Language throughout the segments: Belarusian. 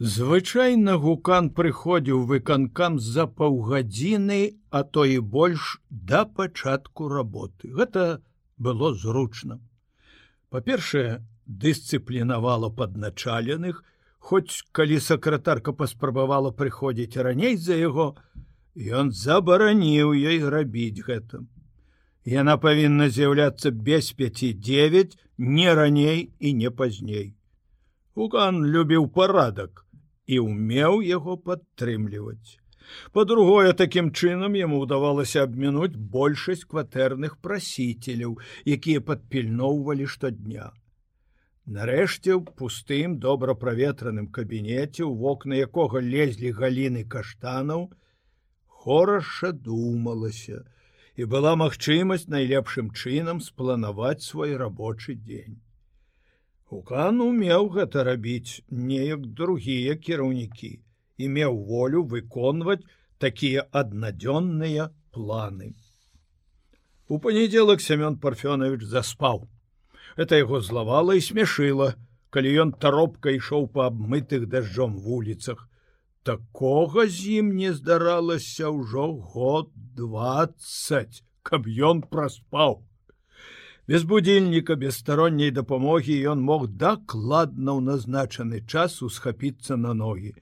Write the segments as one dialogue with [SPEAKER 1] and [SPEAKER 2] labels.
[SPEAKER 1] Звычайна гукан прыходзіў выканкам за паўгадзіны, а то і больш да пачатку работы. Гэта было зручна. Па-першае, дысцыплінавала падначаленых, хоць калі сакратарка паспрабавала прыходзіць раней за яго, ён забараніў ёй рабіць гэта. Яна павінна з'яўляцца без 59 не раней і не пазней. Укан любіў парадак і ўмеў яго падтрымліваць. Па-другое, такім чынам яму ўдавалася абмінуць большасць кватэрных прасіцеляў, якія падпільноўвалі штодня. Нарэшце ў пустым добра праветраным кабінеце, у вокна якога лезлі галіны каштанаў, хораша думалася, і была магчымасць найлепшым чынам спланаваць свой рабочы дзень. Укан умеў гэта рабіць неяк другія кіраўнікі і меў волю выконваць такія аднадзённыя планы. У панядзелак Семён Парфёнович заспаў. Это яго злавала і смяшыла, калі ён таропка ішоў па абмытых дажджом вуліцах. Такога з ім не здаралася ўжо год 20, каб ён праспаў без будильніка без старонняй дапамогі ён мог дакладна ў назначаны час усхапіцца на ногі.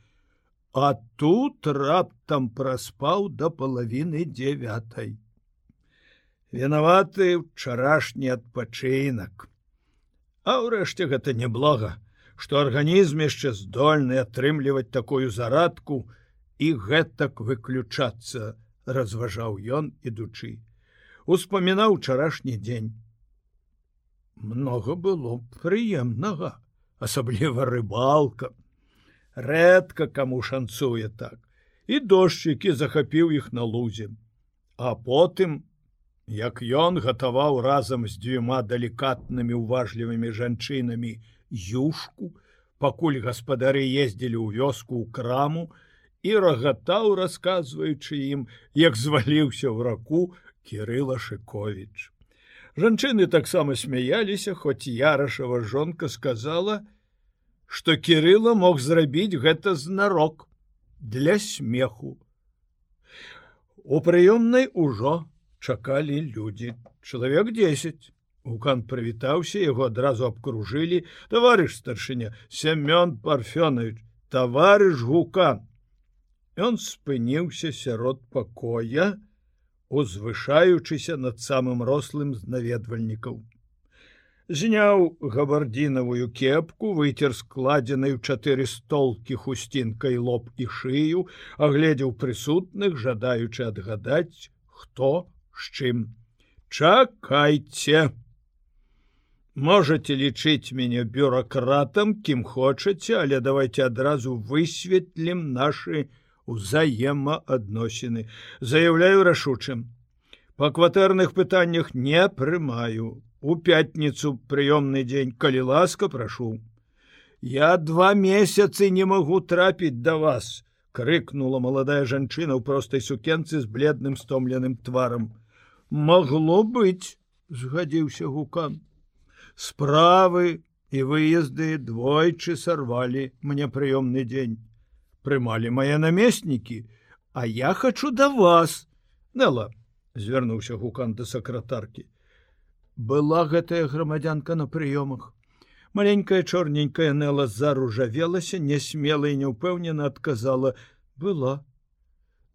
[SPEAKER 1] А тут раптам праспаў да палавіны девятой вінаваты ўчарашні адпачынак. А ўрэшце гэта неблага што арганізм яшчэ здольны атрымліваць такую зарадку і гэтак выключацца разважаў ён ідучы. Успамінаў учарашні дзень много было прыемнага асабліва рыбалка. Рэдка каму шанцуе так. І дождчыкі захапіў іх на лузе. А потым як ён гатаваў разам з дзвюма далікатнымі уважлівымі жанчынамі юшку пакуль гаспадары ездзілі ў вёску ў краму і рагатаў расказваючы ім як зваліўся ў раку кирилла шыкович Жанчыны таксама смяяліся, хоць ярашава жонка сказала, што Кірыла мог зрабіць гэта знарок для смеху. У прыёмнай ужо чакалі людзі, чалавек 10. Укан прывітаўся, яго адразу абкружылі, таварыш старшыня, Семён Парфёнович, таварыш гукан. Ён спыніўся сярод пакоя, узвышаючыся над самым рослым з наведвальнікаў. Зняў габардзінавую кепку, выцер складзенай у чатыры столкі хусцінкай лоб і шыю, агледзеў прысутных, жадаючы адгадаць, хто з чым. Чакайце! Можете лічыць мяне бюракратам, кім хочаце, але давайте адразу высветлім нашы, узаемаадносіны заявляю рашучым по кватэрных пытаннях не прымаю. У пятніцу прыёмны дзень калі ласка прашу я два месяцы не магу трапіць да вас крыкнула маладая жанчына ў простай сукенцы з бледным стомленым тварам могло быць згадзіўся гукан. Справы і выезды двойчы сарвалі мне прыёмны дзень прымалі мае намеснікі а я хочу да вас. Нела звярнуўся гукан да сакратаркі. Была гэтая грамадзянка на прыёмах. Маленькая чорненькая нела заружавелася нясмела і няўпэўнена адказала была.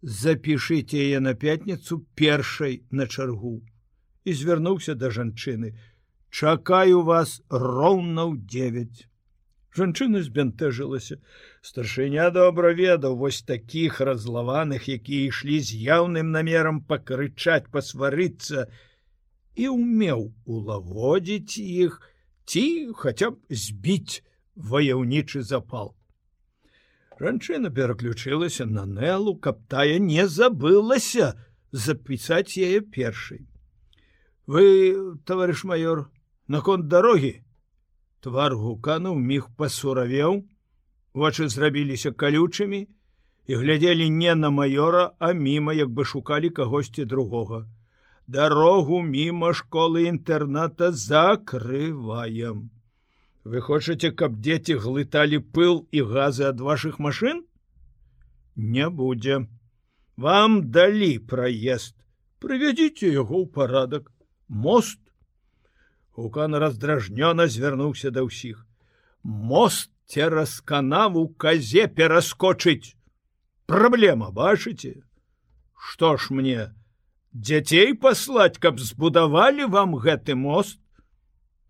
[SPEAKER 1] Запішыце яе на пятніцу першай на чаргу і звярнуўся да жанчыны чакаю вас роўна ў 9 Жанчына збянтэжылася. Старшыня добра ведаў вось такіх разлаваных, якія ішлі з яўным намерам пакрычаць, пасварыцца і ўмеў улагодзіць іх ці хаця б збіць ваяўнічы запал. Жанчына пераключылася на нелу, каб тая не забылася запісаць яе першай. Вы, таварыш майор, наконт дарогі, Твар гукануў міг пасуравеў, вочы зрабіліся калючымі і глядзелі не на маёра, а міма, як бы шукалі кагосьці другога. Дарогу міма школы інтэрната закрываем. вы хочаце каб дзеці глыталі пыл і газы ад ваших машин не будзе вам далі праезд прывядзіце яго ў парадак мост Укан раздражнёна звярнуўся да ўсіх мост цераз канаву казе пераскочыць праблема бачыце что ж мне дзяцей паслаць каб збудавалі вам гэты мост?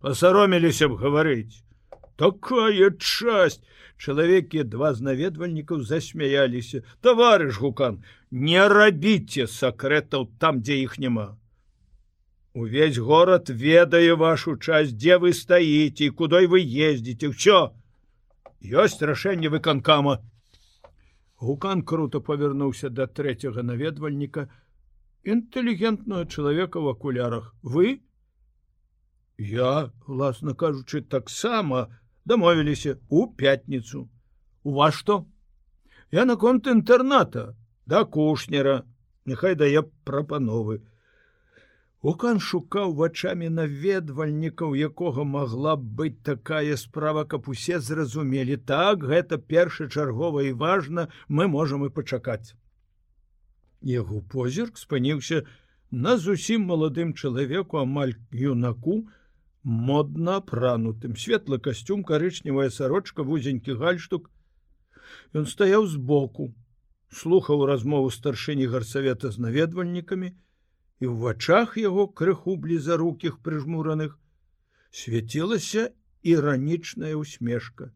[SPEAKER 1] Пасароміліся б гаварыць такая часць чалавекі два з наведвальнікаў засмяяліся таварыш гукан не рабіце сакрэтаў там дзе іх няма увесь город ведае вашу часть дзе вы стаіце кудой вы ездзіце ўсё ёсць рашэнне выканкама гукан круто павярнуўся да трэцяга наведвальніка інтэлігентного чалавека в акулярах вы? Я власна кажучы таксама дамовіліся у пятніцу у вас что? Я наконт інтэрната да кушнера. Няхай дае прапановы Укан шукаў вачамі наведвальнікаў якога магла б быць такая справа каб усе зразумелі так гэта першачаргова і важна мы можам і пачакаць. Яго позірк спыніўся на зусім маладым чалавеку амаль юнаку модна апранутым. Светлы касцюм карычневая сарочка вузенькі гальштук. Ён стаяў збоку слухаў размову старшыні гарсавета з наведвальнікамі і ў вачах яго крыху блізарукіх прыжмураных свяцілася іранічная усмешка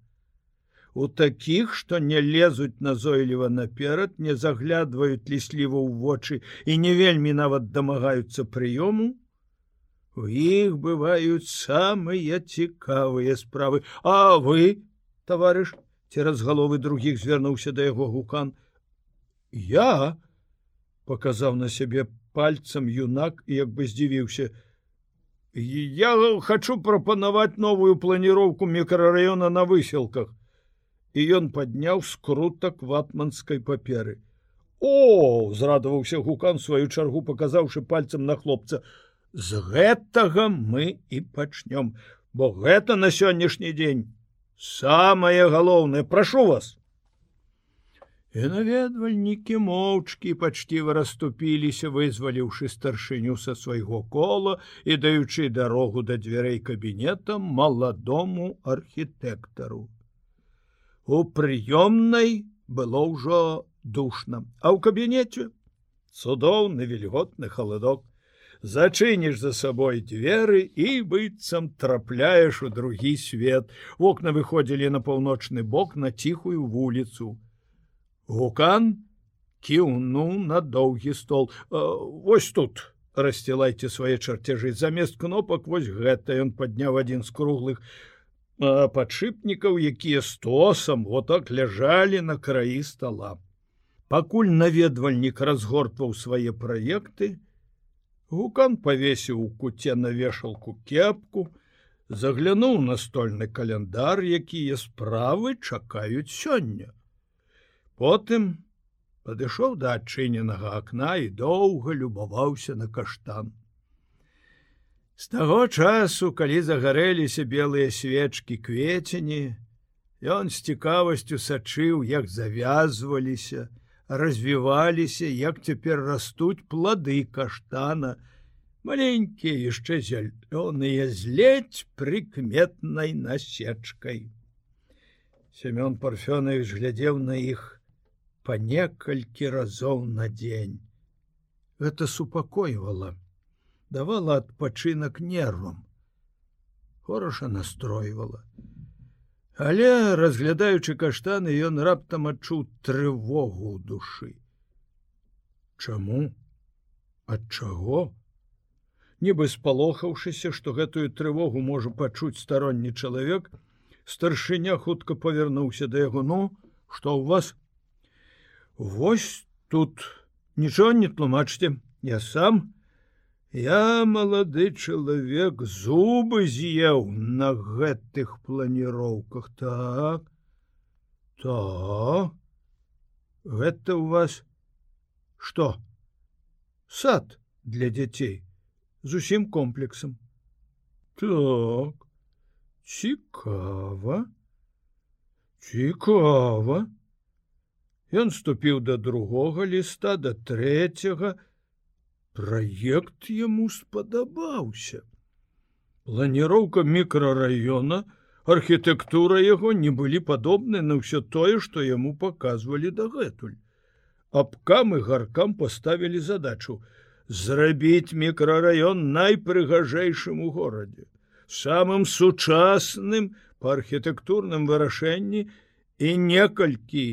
[SPEAKER 1] у такіх што не лезуць назойліва наперад не заглядваюць лісліва ў вочы і не вельмі нават дамагаюцца прыёму У іх бываюць самыя цікавыя справы. А вы, таварыш, цераз галовы другіх звярнуўся да яго гукан. Я показаў на сябе пальцам юнак і як бы здзівіўся. Я хочу прапанаваць новую планіроўку мікрараёна на выселках. І ён падняў скрутак ватманскай паперы. О, зрадаваўся гукан сваю чаргу, паказаўшы пальцам на хлопца, з гэтага мы і пачнём бо гэта на сённяшні дзень самое галоўнае прашу вас наведвальнікі моўчкі пачціва расступіліся вызваліўшы старшыню са свайго кола і даючы дарогу да дзвярэй кабінета маладому архітэктару у прыёмнай было ўжо душна а ў кабінеце цудоўны вільготны халадок зачыніш за сабой дзверы і быццам трапляеш у другі свет. Вокна выходзілі на паўночны бок на ціхую вуліцу гукан кіўну на доўгі стол. Вось тут рассцілайце свае чарцяжы замест кнопак вось гэта ён падняў адзін з круглых падшипнікаў якія стосам вот так ляжалі на краі стола. Пакуль наведвальнік разгортваў свае праекты Гукан павесіў у куце на вешалку кепку, заглянуў настольны каляндар, якія справы чакаюць сёння. Потым падышоў да адчыненага акна і доўга любаваўся на каштан. З таго часу, калі загарэліся белыя свечкі кветені, ён з цікавасцю сачыў, як завязваліся, развіваліся, як цяпер растуць плады каштана, маленькія яшчэ зялёныя зледь прыкметнай насечкай. Семён парфёнович глядзеў на іх па некалькі разоў на дзень. Гэта супакойвала, давала адпачынак нервам. Хораша настройвала. Але разглядаючы каштаны, ён раптам адчуў трывогу ў душы. Чаму? Ад чаго? Нібы спалохаўшыся, што гэтую трывогу можа пачуць старонні чалавек, старшыня хутка павярнуўся да яго ну, што ў вас? Вось тут нічого не тлумачце, я сам, Я малады чалавек зубы з'еў на гэтых планіроўках. Так то гэта у вас что сад для дзяцей з усім комплексам. Так цікава цікава Ён ступіў да другога ліста да трэцяга. Праект яму спадабаўся. Планіроўка мікрараёна архітэктура яго не былі падобны на ўсё тое што яму паказвалі дагэтуль. Абкам і гаркам паставілі задачу зрабіць мікрараён найпрыгажэйшым у горадзе самым сучасным па архітэктурным вырашэнні і некалькі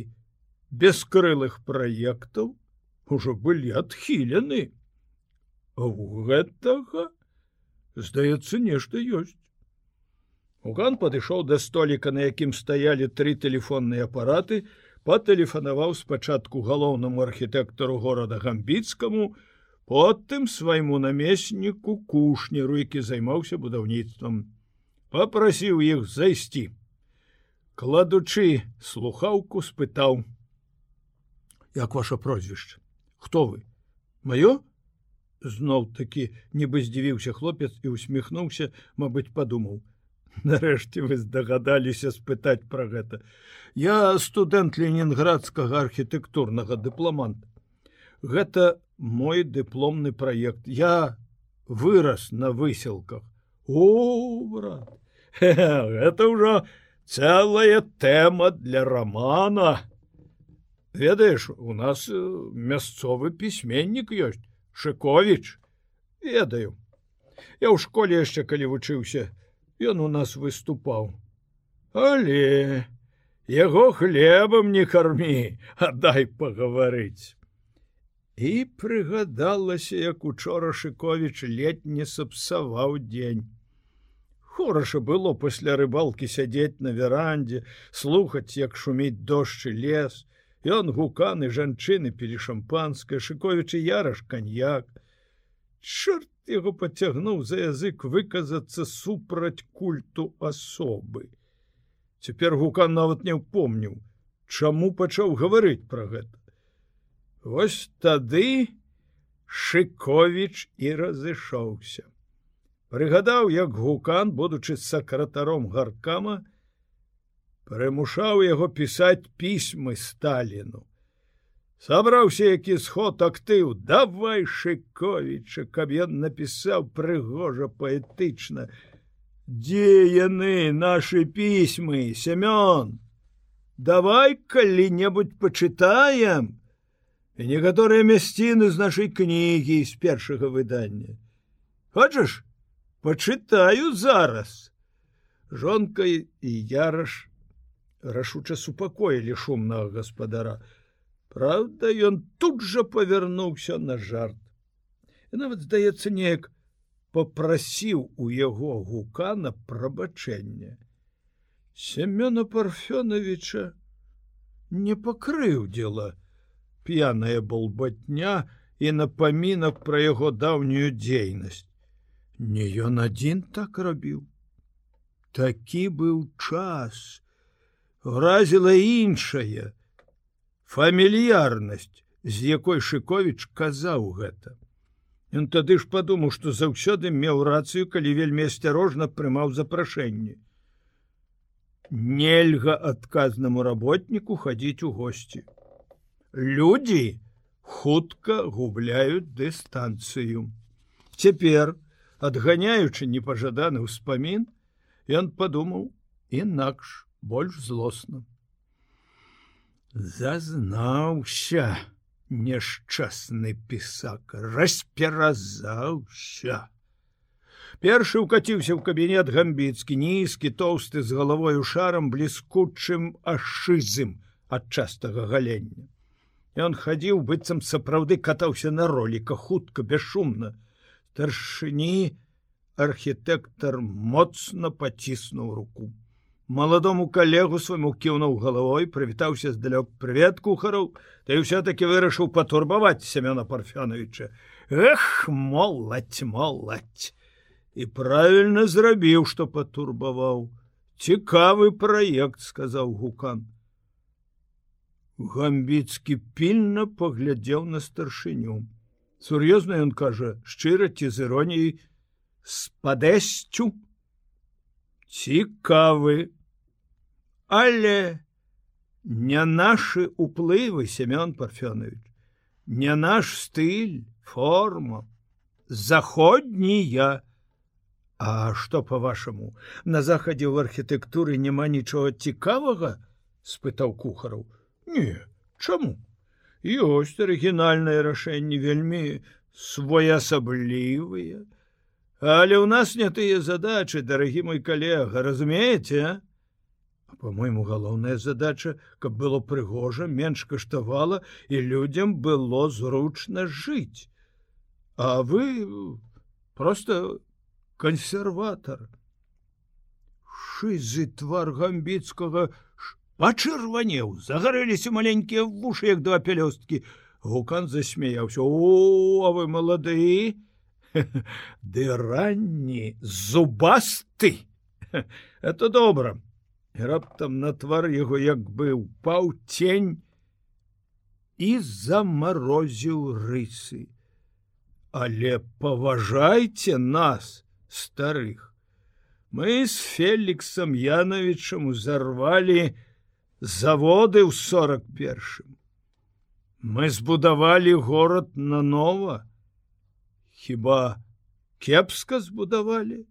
[SPEAKER 1] бескрылых праектаў ужо былі адхілены у гэтага здаецца нешта ёсць. Уган падышоў да століка на якім стаялі тры тэлефонныя апараты патэлефанаваў спачатку галоўнаму архітэктару горада гамбіцкаму потым свайму намесніку кушнеру які займаўся будаўніцтвам. Попрасіў іх зайсці. Кладучы слухаўку спытаў як ваше прозвішча. Хто вы маё зноў такі нібы здзівіўся хлопец і усміхнуўся Мабыць падумаў. Нарэшце вы здагадаліся спытаць пра гэта. Я студэнт ленінградскага архітэктурнага дыпламанта. Гэта мой дыпломны праект. Я вырас на выселках. О брат это ўжо цэлая тэма для романа ведаеш у нас э, мясцовы пісьменнік ёсць шыковіч. Ведаю. Я ў школе яшчэ калі вучыўся ён у нас выступаў. Але яго хлебам не кармі аддай пагаварыць. І прыгадалася як учора шыковіч ледь не сапсаваў дзень. Хораша было пасля рыбалкі сядзець на верандзе слухаць як шуміць дождж і лес ён гуканы жанчыны пілі шампанскае шыковічы яраш каньяк. Чорт яго пацягнуў за язык выказацца супраць культу асобы. Цяпер гукан нават не ўпомніў чаму пачаў гаварыць пра гэта. Вось тады Шковіч і разышоўся. Прыгадаў, як гукан, будучы сакратаром гаркама, прымушаў яго пісаць пісьмы Сталіну. Сабраўся які сход актыў, давай Шковіча, каб ён напісаў прыгожа паэтычна. Дзе яны нашы пісьмы, Семён, давай калі-небудзь пачытаем, і некаторыя мясціны з нашай кнігі з першага выдання. Хочаш, пачытаю зараз. Жонка і яраш рашуча супакоілі шумнага гаспадара. Праўда, ён тут жа павярнуўся на жарт. І нават здаецца неяк попрасіў у яго гука на прабачэнне. Семёна парфёновича не пакрыў дзела, п'яная болбатня і напамінак пра яго даўнюю дзейнасць. Не ён адзін так рабіў. Такі быў час, Гразіла іншая фамільярнасць, з якой Шковіч казаў гэта. Ён тады ж падумаў, што заўсёды меў рацыю, калі вельмі асцярожна прымаў запрашэнне. Нельга адказнаму работніку хадзіць у госці люди хутка губляюць дыстанцыю. Цяпер, адганяючы непажаданы ўспамін, ён падумаў інакш больш злосна. Зазнаўся няшчасны пісак, расперазаўся. Першы укаціўся ў кабінет гамбіцкі нізкі тоўсты з галавою шарам бліскучым ашызым ад частага галення. Ён хадзіў быццам сапраўды катаўся на роліка хутка бесшумна. Старшыні архітэктар моцна паціснуў руку. Маладому калегу свайму кіўнуў галавой, прывітаўся здалёк прывет кухараў, ты ўсё-таки вырашыў патурбаваць семёна парфяновича. Эх, моладзь, моладзь! І правільна зрабіў, што патурбаваў. Цікавы праект, сказаў гукан. Гамбіцкі пільна паглядзеў на старшыню. Сур'ёзна ён кажа, шчыра ці з іроніяй з падэсцю. цікавы але не нашы уплывы семён парфёнович не наш стыль форма. Заходнія А что по-вашаму на захадзе ў архітэктуры няма нічога цікавага спытаў кухараў. Не чаму? Ёсць арыгінальнае рашэнне вельмі своеасаблівыя. Але ў нас не тыя задачы дарагі мой калега разумееце по-мойму галоўная задача каб было прыгожа менш каштавала і людзям было зручна жыць. А вы просто кансерватор шызы твар гамбіцкага пачырванеў загарэліся маленькія вушы як два пялёсткі. Гукан засмяяўся. О а вы малады ды ранні зубасты! Это добра раптам на твар яго як бы упаў тень і замарозіў рысы. Але паважайце нас, старых. Мы з Феліксам Яновичам узарвалі заводы ў сорок першым. Мы збудавалі горад нанова. Хіба кепска збудавалі?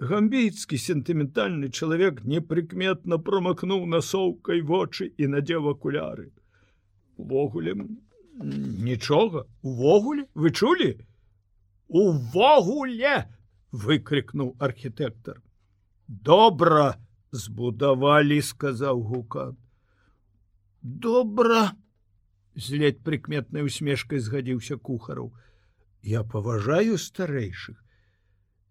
[SPEAKER 1] Гамбійскі сентыментальны чалавек непрыкметна промакнуў насоўкай вочы і надзеў акуляры. Увогуле нічога, увогуле вы чулі? Увогуле! выкрикнуў архітэктар. Добра збудавалі, сказаў гукан. Добра! з ледь прыкметнай усмешкай згадзіўся кухараў. Я паважаю старэйшых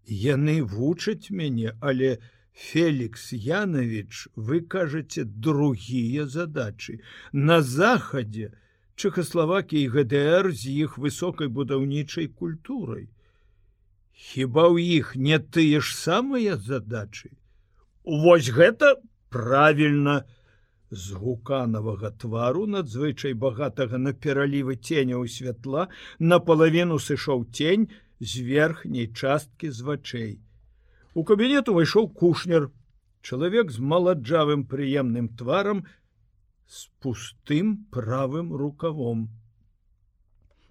[SPEAKER 1] Яны вучаць мяне, але Фелікс Янович, вы кажаце другія задачы. На захадзе Чехаславакія і ГДР з іх высокай будаўнічай культурай. Хіба ў іх не тыя ж самыя задачы. Вось гэта правільна, з гуканавага твару надзвычай багатага на пералівы ценяў святла напалавіну сышоў тень, з верхняй часткі з вачэй. У кабінет увайшоў кушнер, чалавек з маладжавым прыемным тварам з пустым правым рукавом.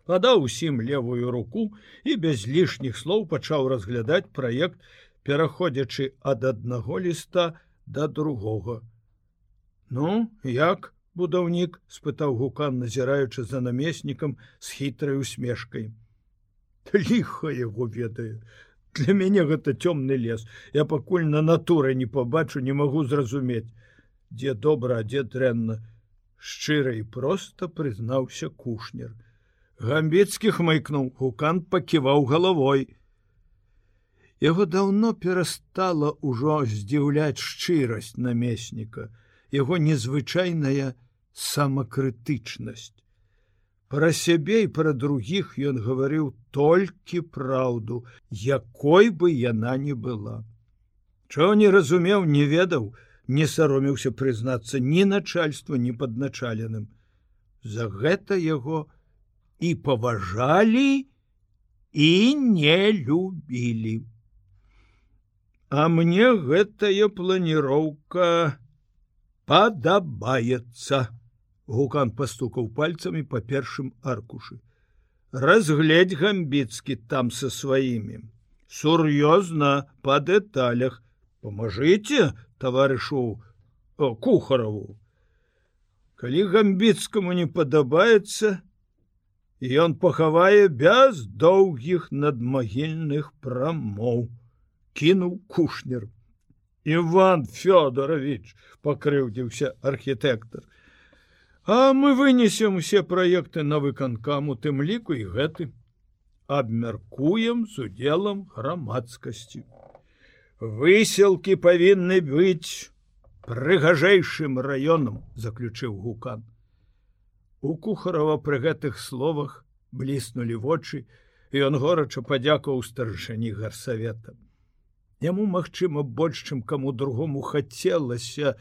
[SPEAKER 1] Падаў усім левую руку і без лішніх слоў пачаў разглядаць праект, пераходзячы ад аднаго ліста да другога. Ну, як будаўнік спытаў гукан, назіраючы за намеснікам з хітрай усмешкай ліха яго ведае для мяне гэта цёмны лес. Я пакуль на натуры не пабачу не магу зразумець. Дзе добра дзе дрэнна. Шчыра і проста прызнаўся кушнер. Гамбецкі хмыкнуў гукан паківаў галавой. Яго даўно перастала ўжо здзіўляць шчырасць намесніка яго незвычайная самакрытычнасць Пра сябе і пра другіх ён гаварыў толькі праўду, якой бы яна не была. Чого не разумеў, не ведаў, не саромеўся прызнацца ні начальства, ні падначаленым. За гэта яго і паважалі і не любілі. А мне гэтая планіроўка падабаецца гукан пастукаў пальцамі по першым аркушы. Разгледь гамбіцкі там со сваімі. Сур'ёзна по дэталях. Поможите товарышу кухарову калі гамбіцкаму не падабаецца ён пахавае без доўгіх надмагільных прамоў кінуў кушнер. Іван фёдорович пакрыўдзіўся архітэктор А мы вынесем усе праекты на выканкам у тым ліку і гэты абмяркуем з удзелам грамадскасці. Выселкі павінны быць прыгажэйшым раёнам, заключыў гукан. У кухарава пры гэтых словах бліснулі вочы, і ён горача падзякаў старшыні гарсавета. Яму, магчыма, больш, чым каму другому хацелася,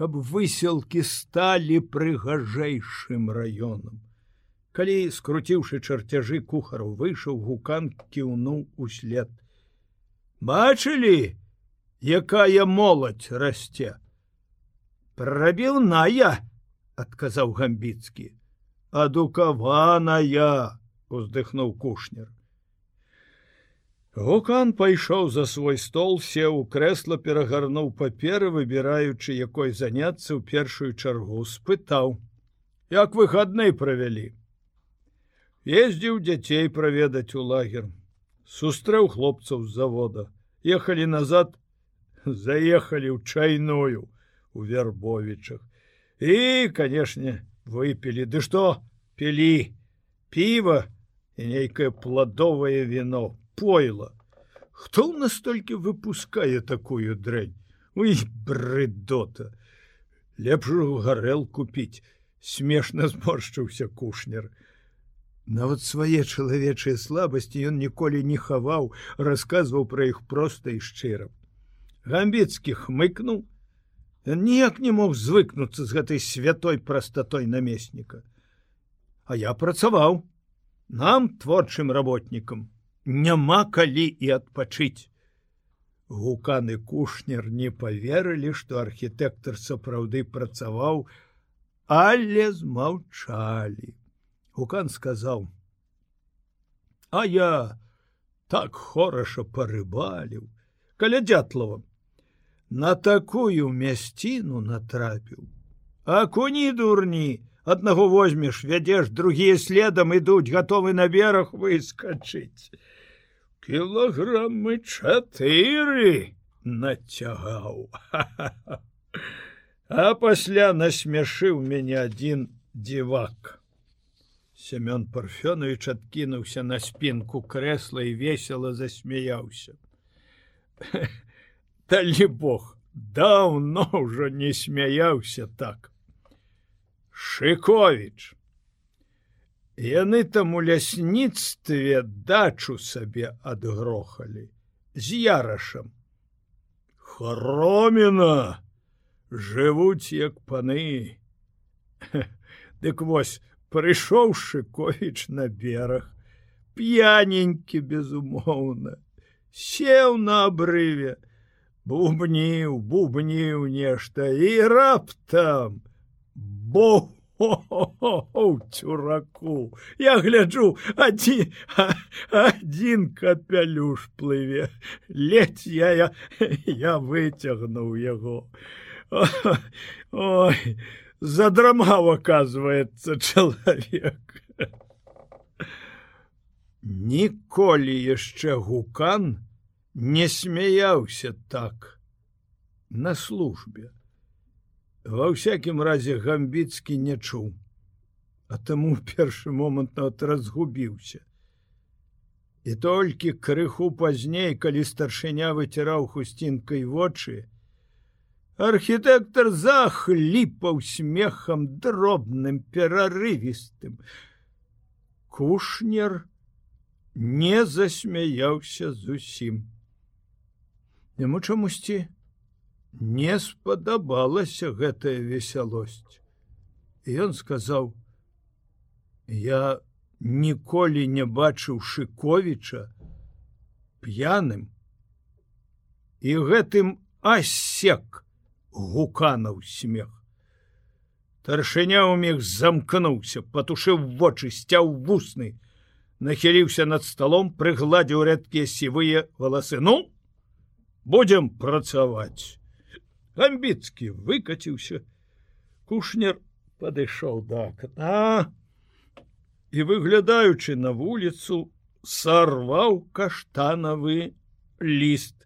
[SPEAKER 1] каб выселкі сталі прыгажэйшым раёнам. Калі скруціўшы чарцяжы кухару выйшаў гукан кіўнуў услед. Бачылі, якая моладзь расце прабіўная адказаў гамбіцкі адукаваная уздыхнуў кушнер Гукан пайшоў за свой стол, сеў у крэсла, перагарнуў паперы, выбіраючы, якой заняцца ў першую чаргу, спытаў: « Як выхадны правялі. Ездзіў дзяцей праведаць у лагер. Сустрэў хлопцаў з завода. Ехалі назад, заехалі ў чайную у вербовічах. І, канешне, выпілі, ды што пілі, піва і нейкае пладовае віно пойла. Хто ў нас толькі выпускае такую дрэнь? Уй брыдота. Лепшую гарэл купіць, смешна зморшчыўся кушнер. Нават свае чалавечыя слабасці ён ніколі не хаваў, расказваў пра іх проста і шчыра. Гамбіцкі хмыкнуў, ніяк не мог звыкнуцца з гэтай святой прастатой намесніка. А я працаваў нам творчым работнікам няма калі і адпачыць. Гуканы кушнер не поверылі, што архітэктар сапраўды працаваў, але змаўчалі. Гукан сказаў: « А я так хораша парыбаліў, каля дятлава, На такую мясціну натрапіў. А куні дурні, аднаго возьмеш, вядзеш, другія следам ідуць, гатовы на бераг выскачыць кілаграммы чатыры нацягаў а пасля насмяшыў мяне адзін дзівак семён парфёнович адкінуўся на спінку крэсла і весело засмяяўся далі бог даўно ўжо не смяяўся так. Шыкович Яны там у лясніцтве дачу сабе адгрохалі з ярашам. Хроміна жывуць як паны. Дык вось прыйшоў шыковіч на бераг, п'яненькі безумоўна, сеў на абрыве, бубніў, бубніў нешта і раптам Бог цюраку я гляджу адзін адзін капялюш плыве ледь я я, я выцягнуў яго ой задрамаў оказывается чалавек ніколі яшчэ гукан не смяяўся так на службе ва ўсякім разе гамбіцкі не чуў, а таму першы момант от разгубіўся. І толькі крыху пазней, калі старшыня выціраў хусцінкай вочы, архітэктар захліпаў смехам дробным перарывістым. Кушнер не засмяяўся зусім. Яму чамусьці, не спадабалася гэтая весялосць. І ён сказаў: « Я ніколі не бачыў шыковіча п'яным і гэтым асек гуканаў смех. Таршыня ў міг замкнуўся, патушыў вочы, сцяў вусны, нахіліўся над сталом, прыгладзіў рэдкія сівыя валасы. Ну, будем працаваць гамбіцкі выкаціўся кушнер падышоў да акна і выглядаючы на вуліцу сарваў каштанавы ліст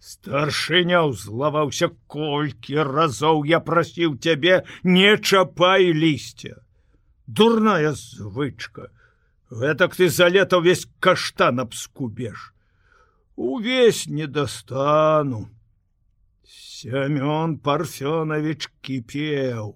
[SPEAKER 1] старшыня ўзлаваўся колькі разоў я прасіў цябе не чапай лісця дурная звычка. Гэтак ты за лета ўвесь каштан абскубеш увесь не дастану Семён парфёнович кіпеў.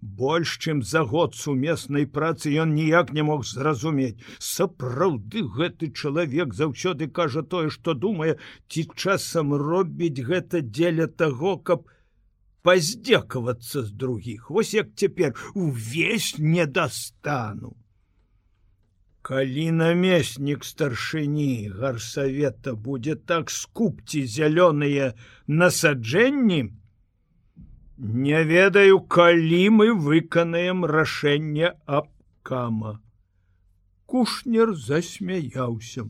[SPEAKER 1] Больш чым за год сумеснай працы ён ніяк не мог зразумець. Сапраўды гэты чалавек заўсёды кажа тое, што думае, ці часам робіць гэта дзеля таго, каб паздзекавацца з другіх. Вось як цяпер увесь не дастану. Калі намеснік старшыні гарсавета будзе так скупці зялёныя насаджэнні не ведаю калі мы выканаем рашэнне аб кама. Кушнер засмяяўся.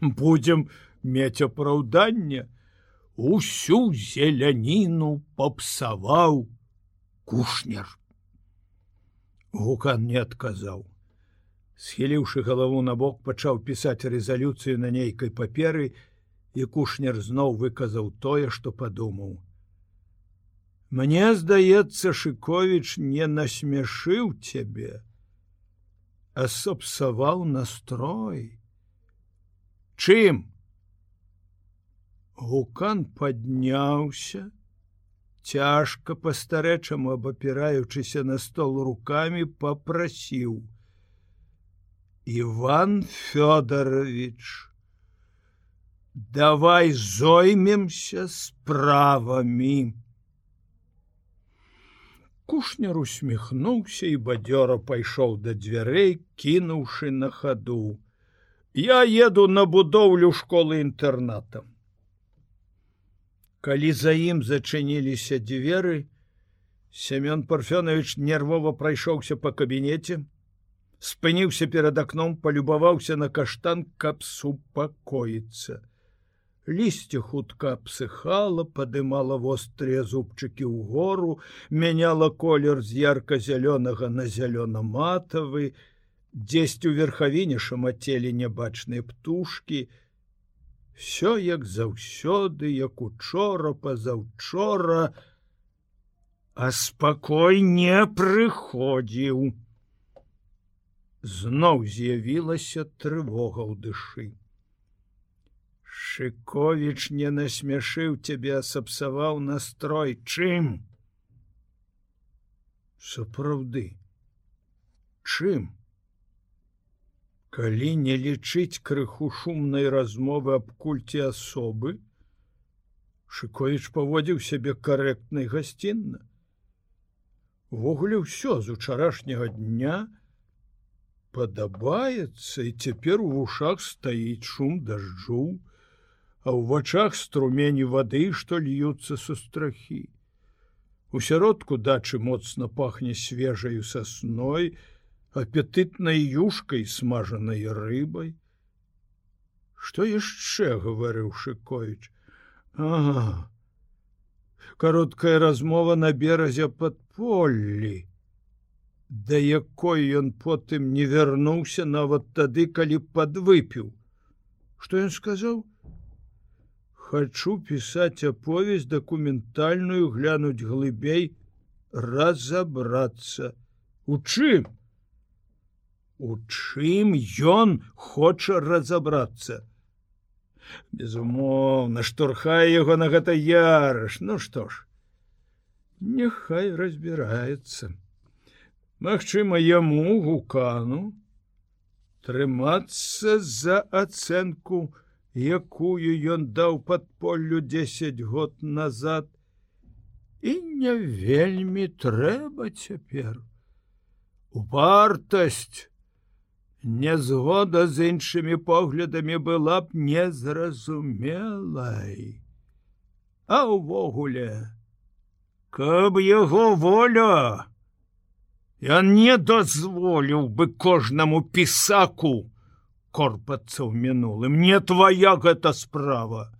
[SPEAKER 1] Будзем мець апраўданне. Усю зеляніну попсаваў кушнер. Гукан не адказаў схіліўшы галаву на бок пачаў пісаць рэзалюцыю на нейкай паперы і кушнер зноў выказаў тое што падумаў. Мне здаецца шыковіч не насмяшыў цябе асобсаваў настрой. Чым? Гукан подняўся цяжка па-старэчаму абапіраючыся на стол руками попрасіў иван фёдорович давай зоймемся справамі кушнер усміхнуўся і бадзёра пайшоў да дзвярэй кінуўшы на хаду я еду на будоўлю школы інтэрнатам калі за ім зачыніліся дзверы семён парфёнович нервова прайшоўся по кабінеце спыніўся перад акном полюбаваўся на каштан каб супакоіцца лісце хутка псыхала падымала вострыя зубчыкі ў гору мяняла колер з ярка-зялёнага на зялёна-матавы дзесьць у верхавіне шамацелі нябачныя птушки. Все як заўсёды як учора пазаўчора а спакой не прыходзіў зноў з'явілася трывога ў дышы Шковіч не насмяшыў цябе асапсаваў настрой. Чым? Сапраўды чым? Калі не лічыць крыху шумнай размовы аб кульце асобы Шковіч паводзіў сябе карэктнай гасцінна. Увогуле ўсё з учарашняга дня падабаецца і цяпер у вушах стаіць шум дажджу а ў вачах струмені вады, што льюцца са страхі. У сяродку дачы моцна пахне свежаю сасной, апетытнай юшкай смажанай рыбай. Што яшчэ гаварыў Шковіч? Ага. Кароткая размова на беразе пад поллі, да якой ён потым не вярнуўся нават тады, калі падвыпіў. Што ён сказаў? хочу писать аповесть документальную глянуть глыбей разобраться у чым? У чым ён хоча разобраться безумоўно штурхае яго на гэта яраш. Ну что ж нехай разбирается Магчыма яму гукану трымацца за ацэнку якую ён даў падполлю 10 год назад. І не вельмі трэба цяпер. Вартасць нязгода з іншымі поглядамі была б незразумелай. А увогуле каб яго воля ён не дазволіў бы кожнаму пісаку корпацца ў мінулым не твоя гэта справа.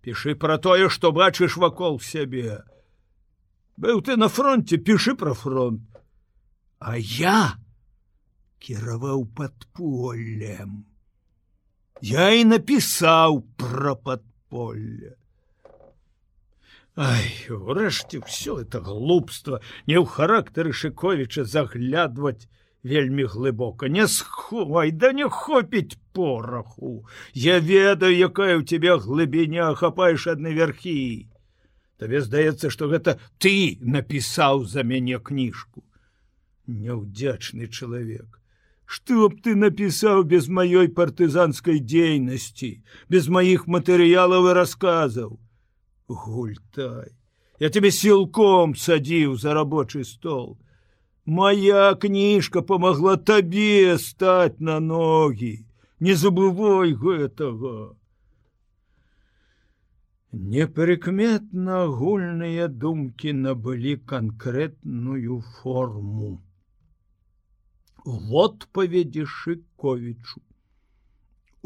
[SPEAKER 1] Піши про тое что бачыш вакол сябе быў ты на фронте пішы про фронт. А я кіраваў подполлем я і напісаў про подполле Ай, урэшце все это глупство не ў характары шыковіча заглядваць вельмі глыбока. Не сховай да не хопіць пораху. Я ведаю якая у тебя глыбіня хапаеш адны вярхі. Табе здаецца что гэта ты напісаў за мяне кніжку. Няўдзячны чалавек. Что б ты напісаў без маёй партызанской дзейнасці без маіх матэрыялаў і расказаў гультай я тебе сілком садзіў за рабочий стол. Моя кніжка помогла табе стаць на ногі не забывай гэтага непрыкметна агульныя думкі набылі канкрэтную форму. Вот паведзі шыковічу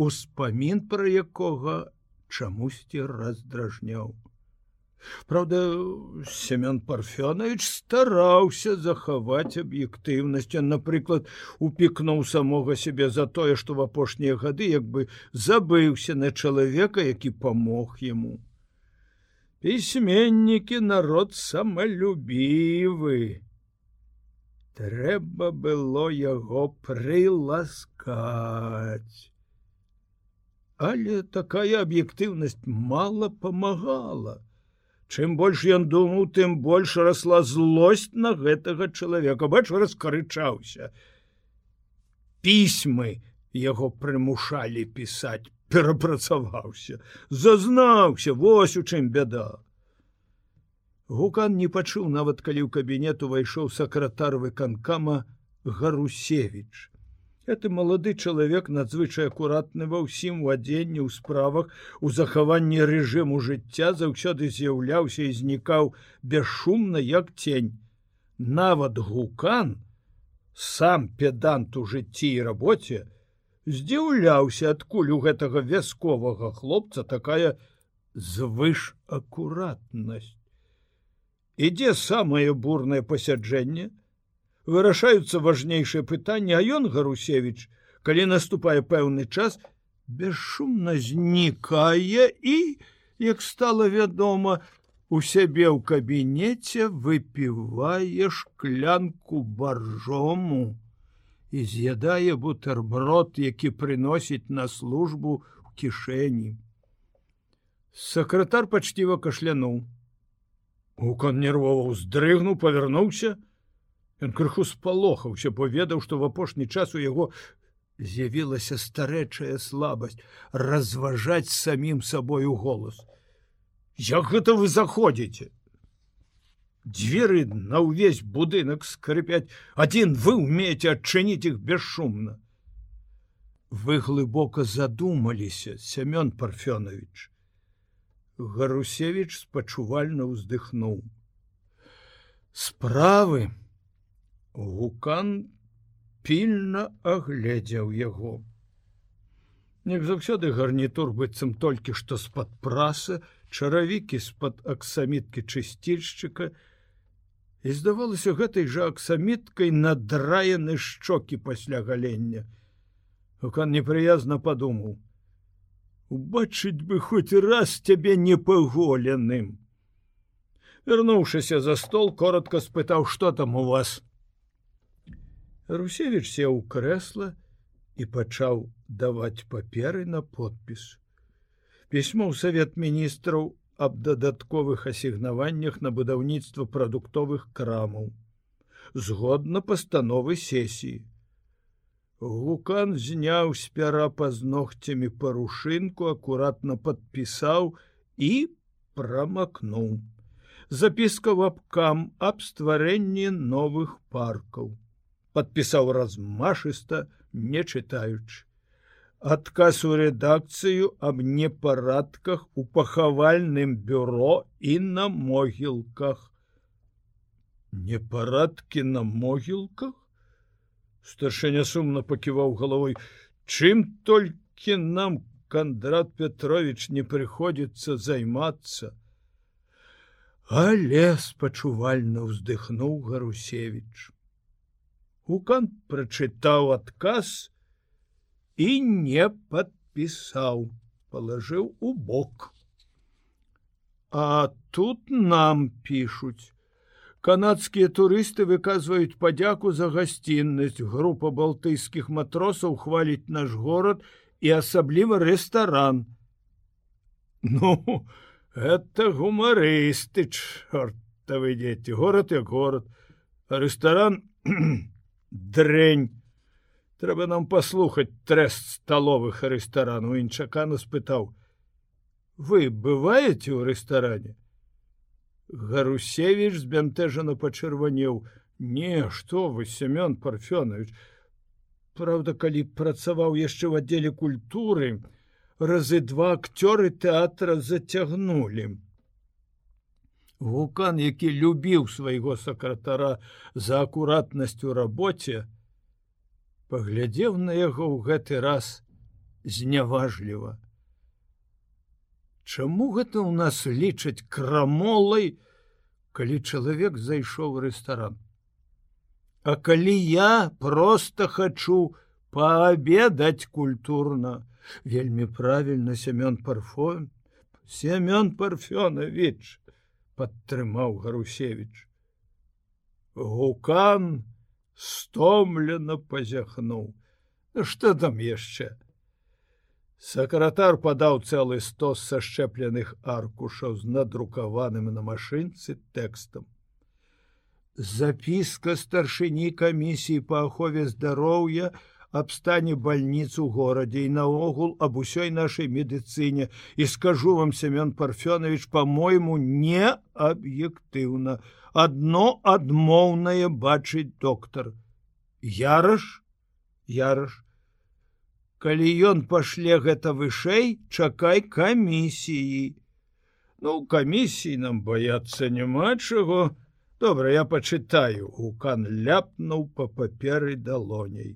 [SPEAKER 1] успамін пра якога чамусьці раздражняў Праўда, Семён Парфёнович стараўся захаваць аб'ектыўнасць, напрыклад, упікнуў самога сябе за тое, што в апошнія гады як бы забыўся на чалавека, які памог яму. Пісьменнікі народ самалюбівы. Трэба было яго прыласкаць. Але такая аб'ектыўнасць мала памагала. Чым больш ён думаў, тым больш расла злосць на гэтага чалавека, бач раскарычаўся. Пісьмы яго прымушалі пісаць, перапрацаваўся, зазнаўся, вось у чым бяда. Гукан не пачуў нават калі ў кабінет увайшоў сакратар выканкама Гарусевич. Это малады чалавек надзвычай акуратны ва ўсім у адзенні ў справах у захаванні рэжыму жыцця заўсёды з'яўляўся і знікаў бесшумна як тень. Нават гукан, сам педант у жыцці і рабоце, здзіўляўся адкуль у гэтага вясковага хлопца такая звыш акуратнасць. Ідзе самае бурнае пасяджэнне, вырашаюцца важнейшыя пытанні, а ён гарусевич, калі наступае пэўны час, бесшумна знікае і, як стала вядома, у сябе ў кабінеце выпівае шклянку баржому і з'ядае бутерброд, які прыносіць на службу в кішэні. Сакратар пачціва кашлянуў. Укон нервова ўздрыгнуў, павярнуўся, Ён крыху спалохаўся, бо ведаў, што в апошні час у яго з'явілася старэчая слабасць разважаць самім сабою голас. Як гэта вы заходзіце? Дзверы на ўвесь будынак скрыпяць, адзін вы умееце адчыніць іх бесшумна. Вы глыбока задумаліся, Семён Парфёнович. Гарусевич спачувальна ўздыхнуў. Справы, Гукан пільна агледзеў яго. Нек заўсёды гарнітур быццам толькі што з-пад праса, чаравікі з-пад аксаміткі чысцільшчыка, і здавалася гэтай жа аксаміткай надраены шчокі пасля галення. Гукан непрыязна падумаў: Убачыць бы хоць раз цябе непаголеным. Вярнуўшыся за стол, коротко спытаў, што там у вас. Русевич сеў крэсла і пачаў даваць паперы на подпіс. Пісьмо ў савет міністраў аб дадатковых асігнаваннях на будаўніцтва прадуктовых крамаў. Згодна пастановы сесіі. Гукан зняў з пяра па з ногцямі парушынку, акуратна падпісаў і прамакнуў. Запіска вапкам аб стварэнні новых паркаў подпісаў размашыста не чытаючы адказ у рэдакцыю аб непарадках у пахавальным бюро і на могілках непарадкі на могілках старшыня сумна паківаў галавой чым толькі нам кандрат петрович не прыходзіцца займацца але спачувальна ўздыхнуў гарусевич Гукан прачытаў адказ і не падпісаў, палажыў у бок. А тут нам пішуць. Канадскія турысты выказваюць падзяку за гасціннасць. Група балтыйскіх матросаў хваліць наш горад і асабліва рэстаран. Ну, это гумарысты, чорта вы дзеці, горад як горад, рэстаран дрэнь. Трэба нам паслухаць трэст сталовых рэстарану іншакану спытаў. Вы бываеце ў рэстаране? Гарусевич збянтэжана пачырванеў. Не, што вы семён парфёнович Праўда, калі працаваў яшчэ ў аддзеле культуры, разы два акцёры тэатра зацягнулі. Вулкан, які любіў свайго сакратара за акуратнасць у рабоце, паглядзеў на яго ў гэты раз зняважліва. Чаму гэта ў нас лічаць крамолай, калі чалавек зайшоў у рэстаран? А калі я просто хачу паабедаць культурна, вельмі правільна семён парфон, семён парфёнович падтрымаў гарусевич. Гукан стомлена пазяхнуў. Што там яшчэ? Сакратар падаў цэлы стос сашчэпленых аркушаў з надрукаваным на машынцы тэкстам. Запіска старшыні камісіі па ахове здароўя аб стане бальніц у горадзе і наогул аб усёй нашай медыцыне. І скажу вам семён парфёнович по-мойму не аб'ектыўна. Адно адмоўнае бачыць доктар. Яраш? Яраш. Калі ён пашле гэта вышэй чакай камісіі ну камісіі нам баяцца няма чаго. Добра я пачытаю укан ляпнуў па паперы далоней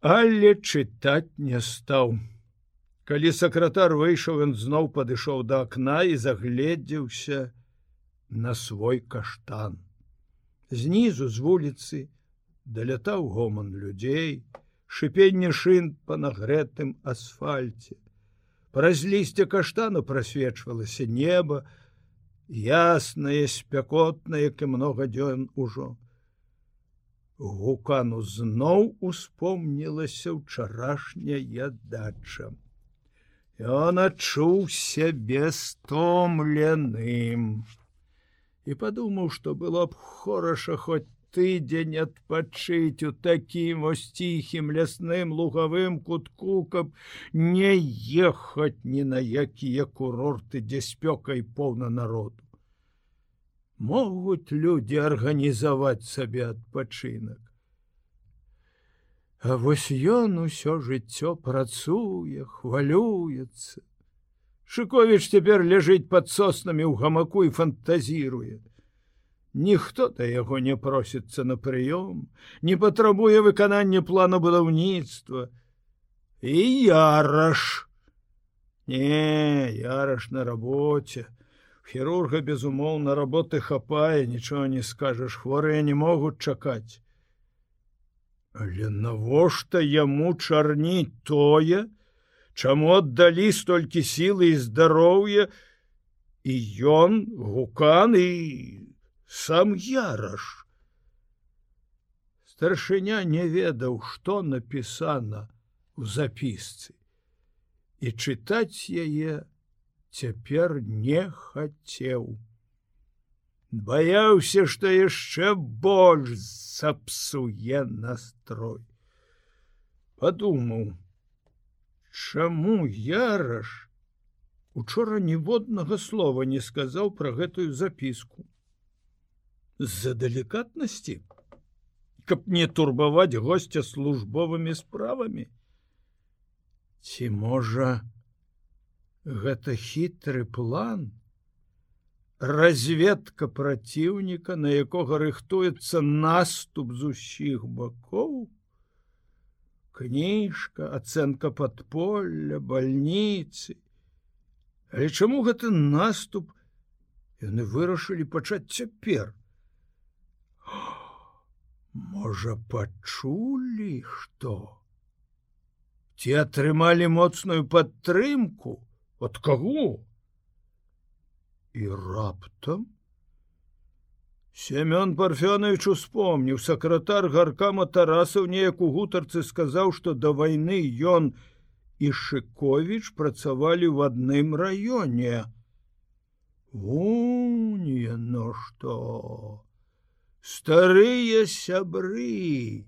[SPEAKER 1] але чытаць не стаў калі сакратар выйшаў ён зноў падышоў да акна і загледзеўся на свой каштан знізу з вуліцы далятаў гоман людзей шыпенне шын па нагрэтым асфальце. Праз лісце каштану прасвечвалася неба, яснае, спякотнае, як і многа дзён ужо. Гукану зноў успомнілася ўчарашняя дача. Ён адчуў сябе стомленым і падумаў, што было б хораша хоць тыдзень адпачыць у такім ось ціхім лясным лугавым кутку, каб не ехаць ні на якія курорты, дзе спёкай поўна народу. Могуць людзі арганізаваць сабе адпачынак. А вось ён усё жыццё працуе, хвалюецца. Шыковіч цяпер ляжыць пад соснамі ў гамаку і фантазіруе ніхто да яго не просіцца на прыём, не патрабуе выканання плана будаўніцтва. І яраш. Не, яраш на рабоце. Хірурга, безумоўна, работы хапае, нічого не скажаш, хворыя не могуць чакаць. Але навошта яму чарніць тое, Чаму аддалі столькі сілы і здароўя, і ён гукан і сам яраш. Старшыня не ведаў, што напісана ў запісцы. І чытаць яе цяпер не хацеў. Баяўся, што яшчэ больш сапсуе настрой. Падумаў, чаму яраш учора ніводнага слова не сказаў пра гэтую запіску з-за далікатнасці, каб не турбаваць гостця службовымі справамі. Ці можа, гэта хітры план, разведка праціўніка, на якога рыхтуецца наступ з усіх бакоў, кніжка, ацэнка падполля, бальніцы. Але чаму гэты наступ яны вырашылі пачаць цяпер? Можа, пачулі, што? Ці атрымалі моцную падтрымку от каго? І раптам Семён Парфёнович успомніў сакратар гаркама Тарасаў неяк у гутарцы сказаў, што да вайны ён і Шковіч працавалі ў адным раёне. Уне, ну што? старыя сябры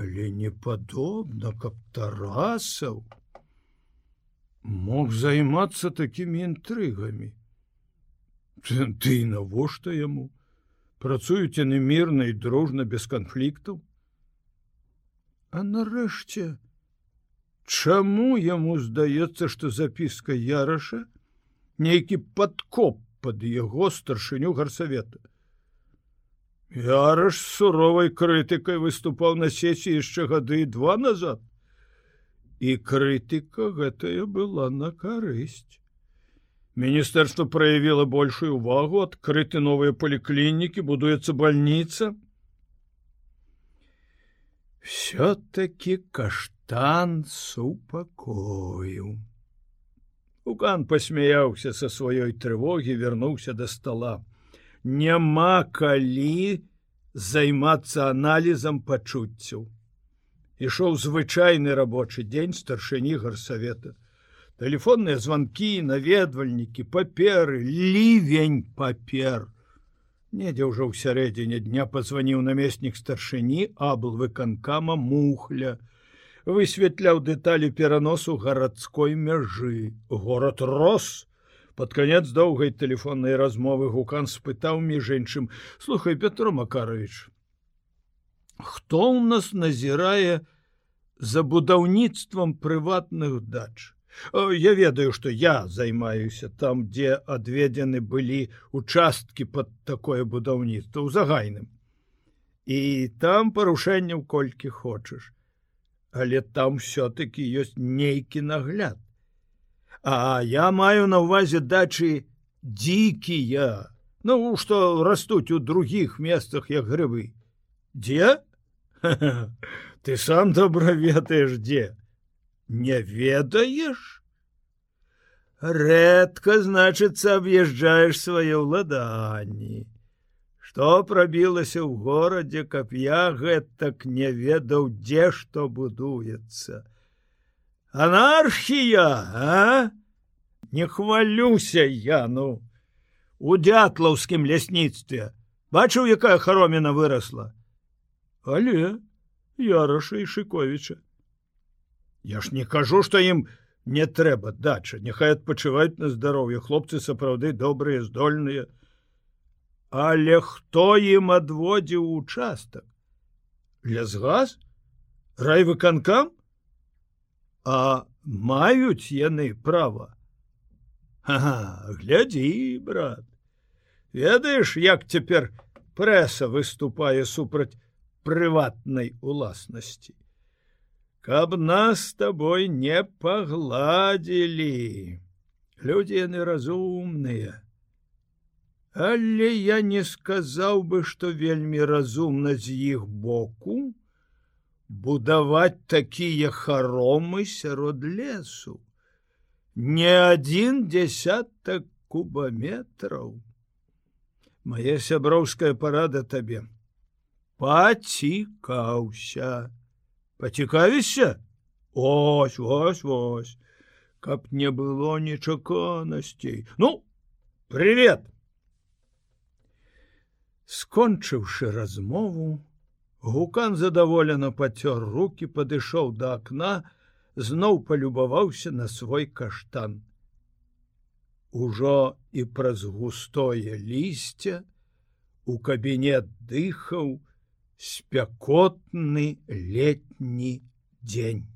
[SPEAKER 1] але не падобна каб тарасаў мог займацца такімі інтрыгамі. Ты навошта яму? Працуюць яны мірна і дружна без канфліктаў а нарэшце чаму яму здаецца што запіска яраша нейкі падкоп под яго старшыню гарсавета? Яраш суровай крытыкай выступаў на сесіі яшчэ гады два назад і крытыка гэтая была на карысць. Міністэрства праявіла большую увагу адкрыты новыя паліклінікі будуецца бальніца. Все-таки каштан супакою. Укан посмяяўся са сваёй трывогі вярнуўся да стола. Няма калі займацца аналізам пачуццяў ішоў звычайны рабочы дзень старшыні гарсавета Тэлефонныя званкі, наведвальнікі, паперы, лівень папер. Недзе ўжо ў сярэдзіне дня пазваніў намеснік старшыні абл выканкама мухля, высветляў дэталі пераносу гарадской мяжы. Горад рос. Под канец доўгай тэлефоннай размовы гукан спытаў між іншым: слухай Петро Макарович. Хто ў нас назірае за будаўніцтвам прыватных дач? Я ведаю, што я займаюся там, дзе адведзены былі участкі под такое будаўніцтва ў загайным. І там парушэнняў колькі хочаш. Але там все-таки ёсць нейкі нагляд. А я маю на ўвазе дачы дзікія, Ну што растуць у другіх месцах як грыбы. Дзе? Ты сам добра ведаеш дзе не ведаеш рэдка значыцца аб'язджаеш свае ўладанні что прабілася ў горадзе каб я гэтак не ведаў дзе што будуецца? Анархія а? Не хвалюся я ну. У дятлаўскім лясніцтве. Бачыў якая хароміна вырасла але яраша і шыковіча Я ж не кажу, што ім не трэба дача, няхай адпачываюць на здароўе, хлопцы сапраўды добрыя, здольныя. Але хто ім адводзіў участак? Лясгаз, райвыканкам, А маюць яны права. Ага, глядзі, брат. Ведаеш, як цяпер прэса выступае супраць прыватнай уласнасці каб нас с тобой не пагладзілі люди яны разумныя але я не сказаў бы что вельмі разумна з іх боку будаваць такія харомы сярод лесу. Не один десятак кубаметраў моя сяброўская парада табе пацікаўся пацікавішся? Ось ось ось каб не было нечаканасцей. Ну привет скончыўшы размову гукан задаволена пацёр руки падышоў да акна зноў палюбаваўся на свой каштан. Ужо і праз густое лісце у кабінет дыхаў спякотны летні дзень.